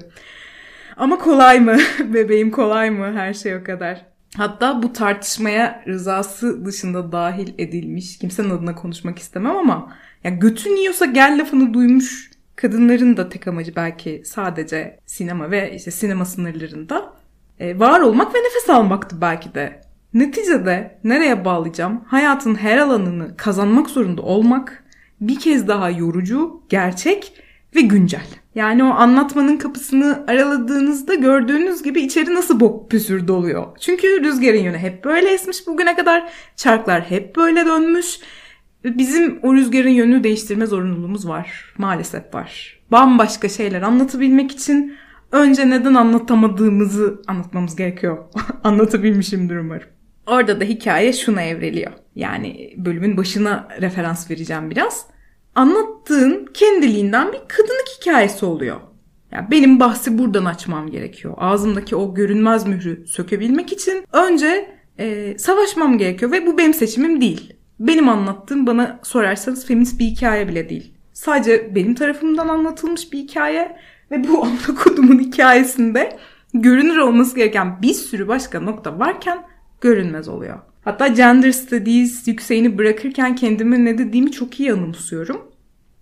Ama kolay mı? Bebeğim kolay mı? Her şey o kadar. Hatta bu tartışmaya rızası dışında dahil edilmiş, kimsenin adına konuşmak istemem ama ya götün yiyorsa gel lafını duymuş kadınların da tek amacı belki sadece sinema ve işte sinema sınırlarında e, var olmak ve nefes almaktı belki de. Neticede nereye bağlayacağım? Hayatın her alanını kazanmak zorunda olmak bir kez daha yorucu, gerçek ve güncel. Yani o anlatmanın kapısını araladığınızda gördüğünüz gibi içeri nasıl bok püsür doluyor. Çünkü rüzgarın yönü hep böyle esmiş bugüne kadar. Çarklar hep böyle dönmüş. Bizim o rüzgarın yönünü değiştirme zorunluluğumuz var. Maalesef var. Bambaşka şeyler anlatabilmek için önce neden anlatamadığımızı anlatmamız gerekiyor. Anlatabilmişimdir umarım. Orada da hikaye şuna evreliyor. Yani bölümün başına referans vereceğim biraz. Anlattığın kendiliğinden bir kadınlık hikayesi oluyor. Yani benim bahsi buradan açmam gerekiyor. Ağzımdaki o görünmez mührü sökebilmek için önce e, savaşmam gerekiyor ve bu benim seçimim değil. Benim anlattığım bana sorarsanız feminist bir hikaye bile değil. sadece benim tarafımdan anlatılmış bir hikaye ve bu amına kodumun hikayesinde görünür olması gereken bir sürü başka nokta varken görünmez oluyor. Hatta gender studies yükseğini bırakırken kendime ne dediğimi çok iyi anımsıyorum.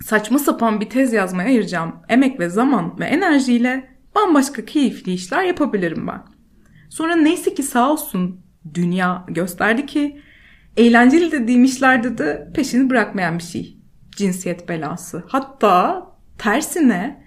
Saçma sapan bir tez yazmaya ayıracağım emek ve zaman ve enerjiyle bambaşka keyifli işler yapabilirim ben. Sonra neyse ki sağ olsun dünya gösterdi ki eğlenceli dediğim işlerde de peşini bırakmayan bir şey. Cinsiyet belası. Hatta tersine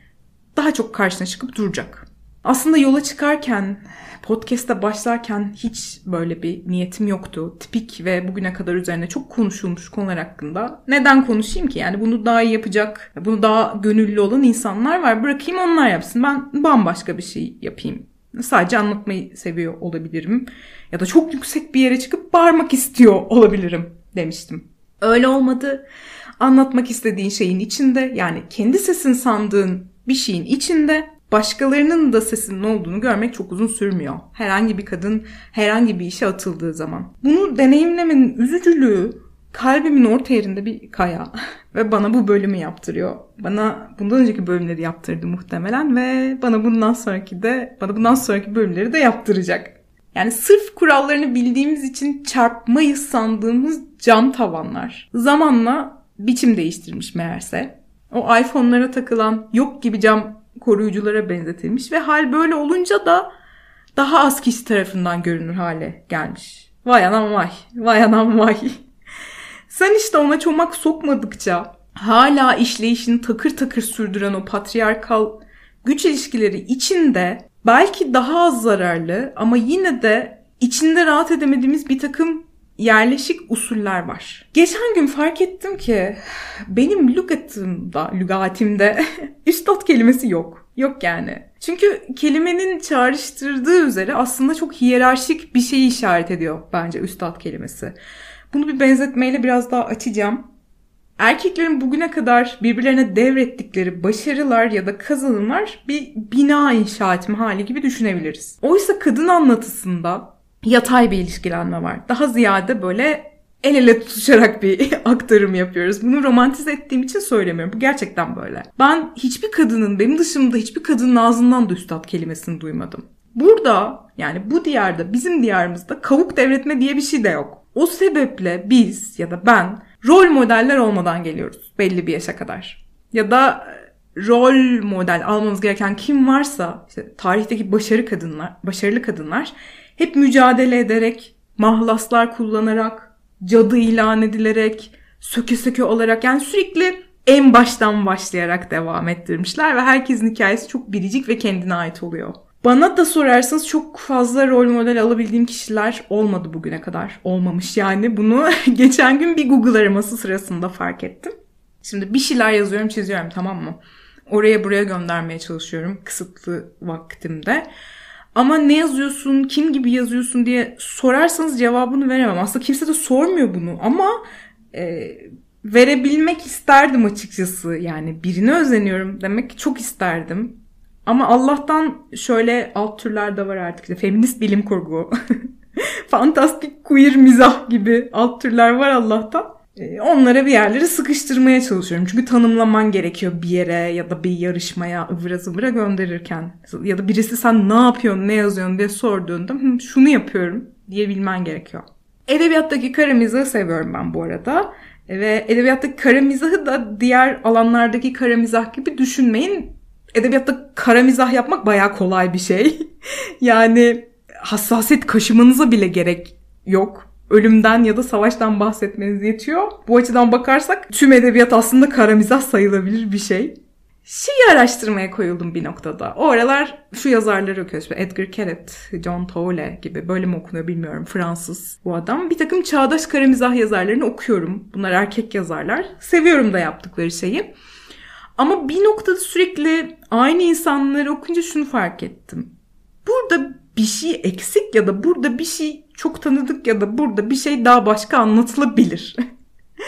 daha çok karşına çıkıp duracak. Aslında yola çıkarken, podcast'a başlarken hiç böyle bir niyetim yoktu. Tipik ve bugüne kadar üzerine çok konuşulmuş konular hakkında. Neden konuşayım ki? Yani bunu daha iyi yapacak, bunu daha gönüllü olan insanlar var. Bırakayım onlar yapsın. Ben bambaşka bir şey yapayım. Sadece anlatmayı seviyor olabilirim. Ya da çok yüksek bir yere çıkıp bağırmak istiyor olabilirim demiştim. Öyle olmadı. Anlatmak istediğin şeyin içinde yani kendi sesin sandığın bir şeyin içinde başkalarının da sesinin olduğunu görmek çok uzun sürmüyor. Herhangi bir kadın herhangi bir işe atıldığı zaman. Bunu deneyimlemenin üzücülüğü kalbimin orta yerinde bir kaya ve bana bu bölümü yaptırıyor. Bana bundan önceki bölümleri yaptırdı muhtemelen ve bana bundan sonraki de bana bundan sonraki bölümleri de yaptıracak. Yani sırf kurallarını bildiğimiz için çarpmayız sandığımız cam tavanlar. Zamanla biçim değiştirmiş meğerse. O iPhone'lara takılan yok gibi cam koruyuculara benzetilmiş ve hal böyle olunca da daha az kişi tarafından görünür hale gelmiş. Vay anam vay, vay anam vay. Sen işte ona çomak sokmadıkça hala işleyişini takır takır sürdüren o patriarkal güç ilişkileri içinde belki daha az zararlı ama yine de içinde rahat edemediğimiz bir takım yerleşik usuller var. Geçen gün fark ettim ki benim lügatımda, lügatimde üstad kelimesi yok. Yok yani. Çünkü kelimenin çağrıştırdığı üzere aslında çok hiyerarşik bir şeyi işaret ediyor bence üstad kelimesi. Bunu bir benzetmeyle biraz daha açacağım. Erkeklerin bugüne kadar birbirlerine devrettikleri başarılar ya da kazanımlar bir bina inşa etme hali gibi düşünebiliriz. Oysa kadın anlatısında yatay bir ilişkilenme var. Daha ziyade böyle el ele tutuşarak bir aktarım yapıyoruz. Bunu romantize ettiğim için söylemiyorum. Bu gerçekten böyle. Ben hiçbir kadının, benim dışımda hiçbir kadının ağzından da üstad kelimesini duymadım. Burada yani bu diyarda, bizim diyarımızda kavuk devretme diye bir şey de yok. O sebeple biz ya da ben rol modeller olmadan geliyoruz belli bir yaşa kadar. Ya da e, rol model almamız gereken kim varsa işte tarihteki başarı kadınlar, başarılı kadınlar hep mücadele ederek, mahlaslar kullanarak, cadı ilan edilerek, söke söke olarak yani sürekli en baştan başlayarak devam ettirmişler ve herkesin hikayesi çok biricik ve kendine ait oluyor. Bana da sorarsanız çok fazla rol model alabildiğim kişiler olmadı bugüne kadar. Olmamış yani. Bunu geçen gün bir Google araması sırasında fark ettim. Şimdi bir şeyler yazıyorum, çiziyorum tamam mı? Oraya buraya göndermeye çalışıyorum kısıtlı vaktimde. Ama ne yazıyorsun, kim gibi yazıyorsun diye sorarsanız cevabını veremem. Aslında kimse de sormuyor bunu ama e, verebilmek isterdim açıkçası. Yani birine özeniyorum demek çok isterdim. Ama Allah'tan şöyle alt türler de var artık. İşte feminist bilim kurgu, fantastik queer mizah gibi alt türler var Allah'tan. Ee, onlara bir yerleri sıkıştırmaya çalışıyorum. Çünkü tanımlaman gerekiyor bir yere ya da bir yarışmaya ıvıra zıvıra gönderirken. Ya da birisi sen ne yapıyorsun, ne yazıyorsun diye sorduğunda şunu yapıyorum diyebilmen gerekiyor. Edebiyattaki kara mizahı seviyorum ben bu arada. Ve edebiyattaki kara mizahı da diğer alanlardaki kara mizah gibi düşünmeyin. Edebiyatta kara mizah yapmak bayağı kolay bir şey. yani hassasiyet kaşımanıza bile gerek yok ölümden ya da savaştan bahsetmeniz yetiyor. Bu açıdan bakarsak tüm edebiyat aslında kara mizah sayılabilir bir şey. Şeyi araştırmaya koyuldum bir noktada. O aralar şu yazarları okuyoruz. Edgar Keret, John Tolle gibi böyle mi okunuyor bilmiyorum. Fransız bu adam. Bir takım çağdaş kara mizah yazarlarını okuyorum. Bunlar erkek yazarlar. Seviyorum da yaptıkları şeyi. Ama bir noktada sürekli aynı insanları okunca şunu fark ettim. Burada bir şey eksik ya da burada bir şey çok tanıdık ya da burada bir şey daha başka anlatılabilir.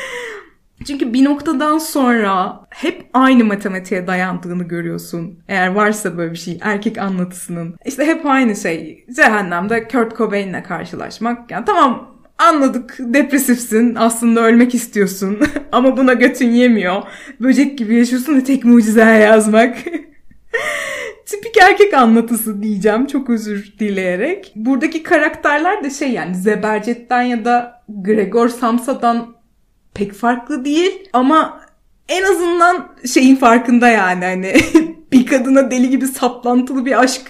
Çünkü bir noktadan sonra hep aynı matematiğe dayandığını görüyorsun. Eğer varsa böyle bir şey erkek anlatısının. İşte hep aynı şey. Cehennemde Kurt Cobain'le karşılaşmak. Yani tamam Anladık depresifsin aslında ölmek istiyorsun ama buna götün yemiyor. Böcek gibi yaşıyorsun ve tek mucize yazmak. Tipik erkek anlatısı diyeceğim çok özür dileyerek. Buradaki karakterler de şey yani Zebercet'ten ya da Gregor Samsa'dan pek farklı değil ama en azından şeyin farkında yani hani bir kadına deli gibi saplantılı bir aşk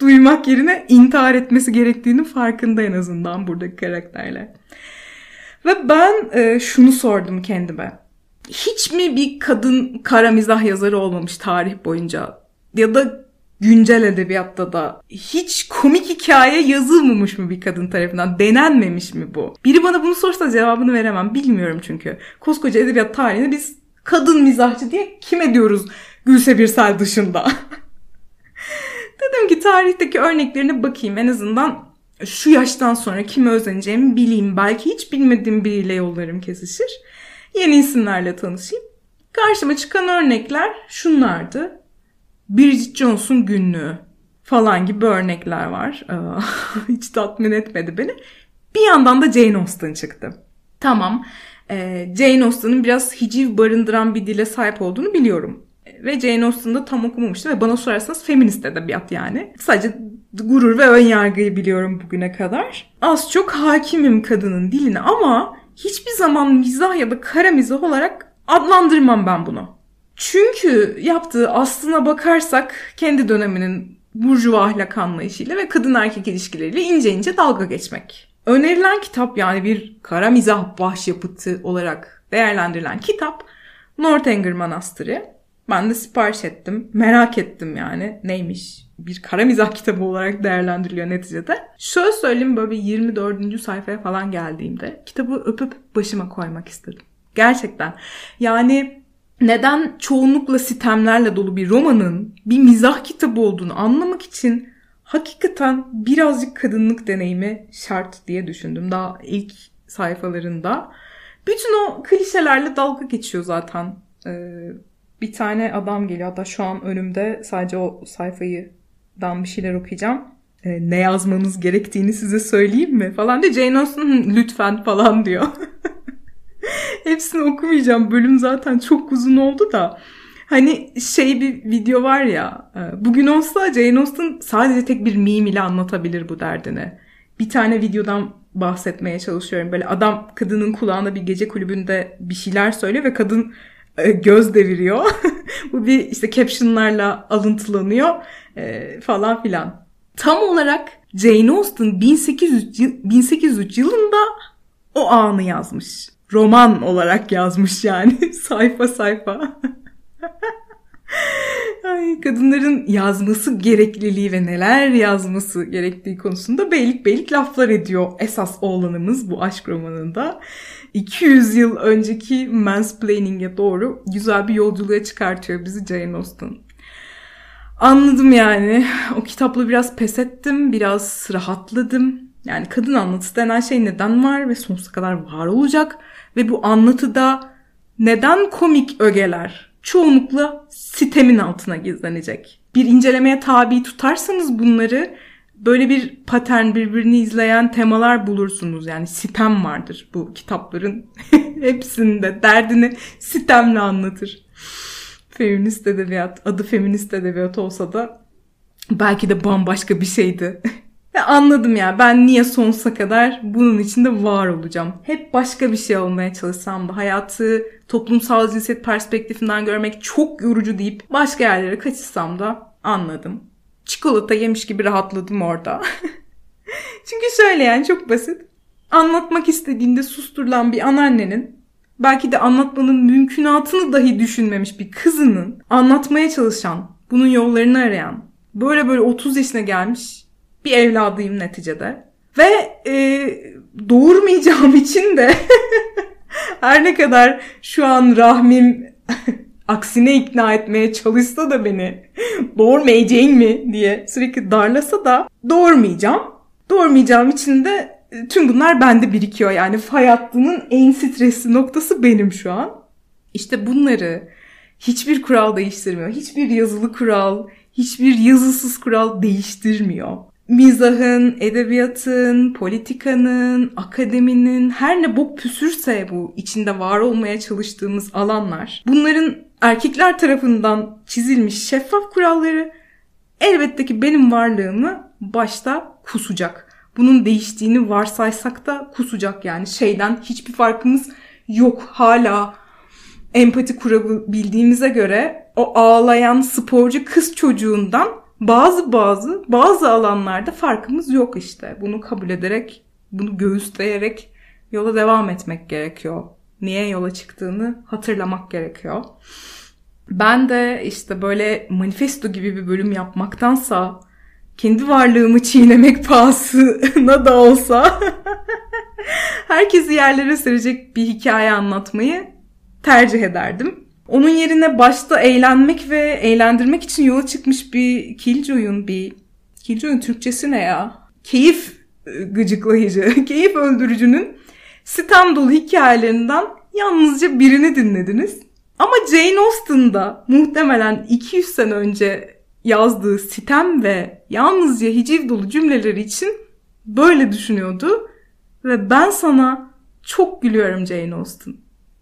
duymak yerine intihar etmesi gerektiğini farkında en azından buradaki karakterler. Ve ben e, şunu sordum kendime. Hiç mi bir kadın kara mizah yazarı olmamış tarih boyunca? Ya da güncel edebiyatta da hiç komik hikaye yazılmamış mı bir kadın tarafından? Denenmemiş mi bu? Biri bana bunu sorsa cevabını veremem. Bilmiyorum çünkü. Koskoca edebiyat tarihinde biz kadın mizahçı diye kime diyoruz Gülse Birsel dışında? Dedim ki tarihteki örneklerine bakayım en azından şu yaştan sonra kime özeneceğimi bileyim. Belki hiç bilmediğim biriyle yollarım kesişir. Yeni isimlerle tanışayım. Karşıma çıkan örnekler şunlardı. Bridget Jones'un günlüğü falan gibi örnekler var. Hiç tatmin etmedi beni. Bir yandan da Jane Austen çıktı. Tamam. Jane Austen'ın biraz hiciv barındıran bir dile sahip olduğunu biliyorum. Ve Jane Austen'da tam okumamıştım ve bana sorarsanız feminist edebiyat yani. Sadece gurur ve ön yargıyı biliyorum bugüne kadar. Az çok hakimim kadının diline ama hiçbir zaman mizah ya da kara mizah olarak adlandırmam ben bunu. Çünkü yaptığı aslına bakarsak kendi döneminin burjuva ahlak anlayışıyla ve kadın erkek ilişkileriyle ince ince dalga geçmek. Önerilen kitap yani bir kara mizah başyapıtı olarak değerlendirilen kitap Northanger Manastırı. Ben de sipariş ettim. Merak ettim yani. Neymiş? Bir kara mizah kitabı olarak değerlendiriliyor neticede. Şöyle söyleyeyim böyle 24. sayfaya falan geldiğimde kitabı öpüp başıma koymak istedim. Gerçekten. Yani neden çoğunlukla sitemlerle dolu bir romanın bir mizah kitabı olduğunu anlamak için hakikaten birazcık kadınlık deneyimi şart diye düşündüm daha ilk sayfalarında. Bütün o klişelerle dalga geçiyor zaten. Ee, bir tane adam geliyor. Hatta şu an önümde sadece o sayfayı dan bir şeyler okuyacağım. Ee, ne yazmanız gerektiğini size söyleyeyim mi? Falan diyor. Jane Austen lütfen falan diyor. Hepsini okumayacağım. Bölüm zaten çok uzun oldu da. Hani şey bir video var ya. E, bugün olsa Jane Austen sadece tek bir meme ile anlatabilir bu derdini. Bir tane videodan bahsetmeye çalışıyorum. Böyle adam kadının kulağına bir gece kulübünde bir şeyler söylüyor ve kadın e, göz deviriyor. bu bir işte captionlarla alıntılanıyor e, falan filan. Tam olarak Jane Austen 1800, 1803 yılında o anı yazmış. Roman olarak yazmış yani sayfa sayfa. Ay, kadınların yazması gerekliliği ve neler yazması gerektiği konusunda beylik beylik laflar ediyor esas oğlanımız bu aşk romanında. 200 yıl önceki mansplaining'e doğru güzel bir yolculuğa çıkartıyor bizi Jane Austen. Anladım yani. O kitapla biraz pes ettim, biraz rahatladım. Yani kadın anlatısı denen şey neden var ve sonsuza kadar var olacak. Ve bu anlatıda neden komik ögeler çoğunlukla sitemin altına gizlenecek. Bir incelemeye tabi tutarsanız bunları böyle bir patern birbirini izleyen temalar bulursunuz. Yani sitem vardır bu kitapların hepsinde. Derdini sitemle anlatır. Feminist edebiyat, adı feminist edebiyat olsa da belki de bambaşka bir şeydi. Anladım ya ben niye sonsuza kadar bunun içinde var olacağım. Hep başka bir şey olmaya çalışsam da hayatı toplumsal cinsiyet perspektifinden görmek çok yorucu deyip başka yerlere kaçışsam da anladım. Çikolata yemiş gibi rahatladım orada. Çünkü şöyle yani çok basit. Anlatmak istediğinde susturulan bir anneannenin belki de anlatmanın mümkünatını dahi düşünmemiş bir kızının anlatmaya çalışan, bunun yollarını arayan, böyle böyle 30 yaşına gelmiş bir evladıyım neticede. Ve e, doğurmayacağım için de her ne kadar şu an rahmim aksine ikna etmeye çalışsa da beni doğurmayacağım mi diye sürekli darlasa da doğurmayacağım. Doğurmayacağım için de e, tüm bunlar bende birikiyor. Yani fay hattının en stresli noktası benim şu an. İşte bunları hiçbir kural değiştirmiyor. Hiçbir yazılı kural, hiçbir yazısız kural değiştirmiyor. Mizahın, edebiyatın, politikanın, akademinin her ne bok püsürse bu içinde var olmaya çalıştığımız alanlar. Bunların erkekler tarafından çizilmiş şeffaf kuralları elbette ki benim varlığımı başta kusacak. Bunun değiştiğini varsaysak da kusacak yani şeyden hiçbir farkımız yok hala empati kurabildiğimize göre o ağlayan sporcu kız çocuğundan bazı bazı bazı alanlarda farkımız yok işte. Bunu kabul ederek, bunu göğüsleyerek yola devam etmek gerekiyor. Niye yola çıktığını hatırlamak gerekiyor. Ben de işte böyle manifesto gibi bir bölüm yapmaktansa kendi varlığımı çiğnemek pahasına da olsa herkesi yerlere serecek bir hikaye anlatmayı tercih ederdim. Onun yerine başta eğlenmek ve eğlendirmek için yola çıkmış bir Killjoy'un bir... Killjoy'un Türkçesi ne ya? Keyif e, gıcıklayıcı, keyif öldürücünün sitem dolu hikayelerinden yalnızca birini dinlediniz. Ama Jane Austen'da muhtemelen 200 sene önce yazdığı sitem ve yalnızca hiciv dolu cümleleri için böyle düşünüyordu. Ve ben sana çok gülüyorum Jane Austen.